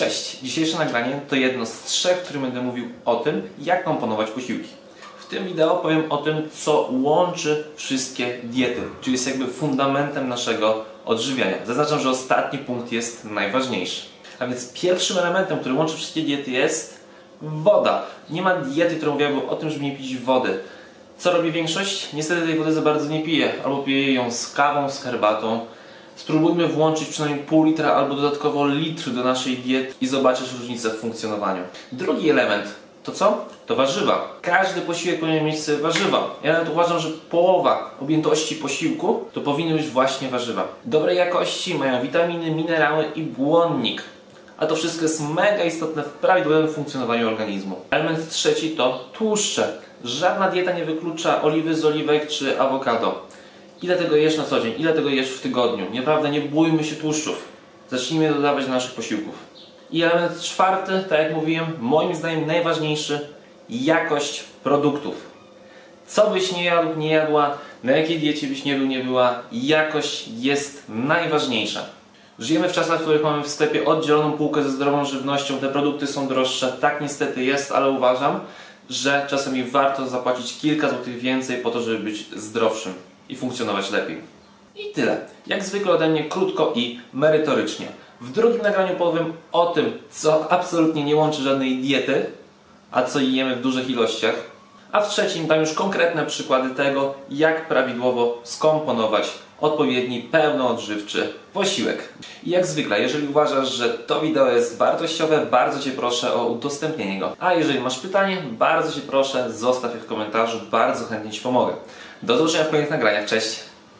Cześć! Dzisiejsze nagranie to jedno z trzech, w którym będę mówił o tym, jak komponować posiłki. W tym wideo powiem o tym, co łączy wszystkie diety, czyli jest jakby fundamentem naszego odżywiania. Zaznaczam, że ostatni punkt jest najważniejszy. A więc pierwszym elementem, który łączy wszystkie diety jest woda. Nie ma diety, która mówiłaby o tym, żeby nie pić wody. Co robi większość? Niestety tej wody za bardzo nie pije. Albo pije ją z kawą, z herbatą. Spróbujmy włączyć przynajmniej pół litra albo dodatkowo litr do naszej diety i zobaczysz różnicę w funkcjonowaniu. Drugi element to co? To warzywa. Każdy posiłek powinien mieć sobie warzywa. Ja nawet uważam, że połowa objętości posiłku to powinny być właśnie warzywa. Dobrej jakości mają witaminy, minerały i błonnik. A to wszystko jest mega istotne w prawidłowym funkcjonowaniu organizmu. Element trzeci to tłuszcze. Żadna dieta nie wyklucza oliwy z oliwek czy awokado. Ile tego jesz na co dzień? Ile tego jesz w tygodniu? Naprawdę nie bójmy się tłuszczów. Zacznijmy dodawać do naszych posiłków. I element czwarty, tak jak mówiłem, moim zdaniem najważniejszy, jakość produktów. Co byś nie jadł, nie jadła, na jakiej diecie byś nie był, nie była, jakość jest najważniejsza. Żyjemy w czasach, w których mamy w sklepie oddzieloną półkę ze zdrową żywnością, te produkty są droższe, tak niestety jest, ale uważam, że czasami warto zapłacić kilka złotych więcej po to, żeby być zdrowszym i funkcjonować lepiej. I tyle. Jak zwykle ode mnie krótko i merytorycznie. W drugim nagraniu powiem o tym, co absolutnie nie łączy żadnej diety, a co jemy w dużych ilościach. A w trzecim dam już konkretne przykłady tego, jak prawidłowo skomponować odpowiedni pełnoodżywczy posiłek. I jak zwykle, jeżeli uważasz, że to wideo jest wartościowe, bardzo Cię proszę o udostępnienie go. A jeżeli masz pytanie, bardzo Cię proszę, zostaw je w komentarzu, bardzo chętnie Ci pomogę. Do zobaczenia w kolejnych nagraniach, cześć!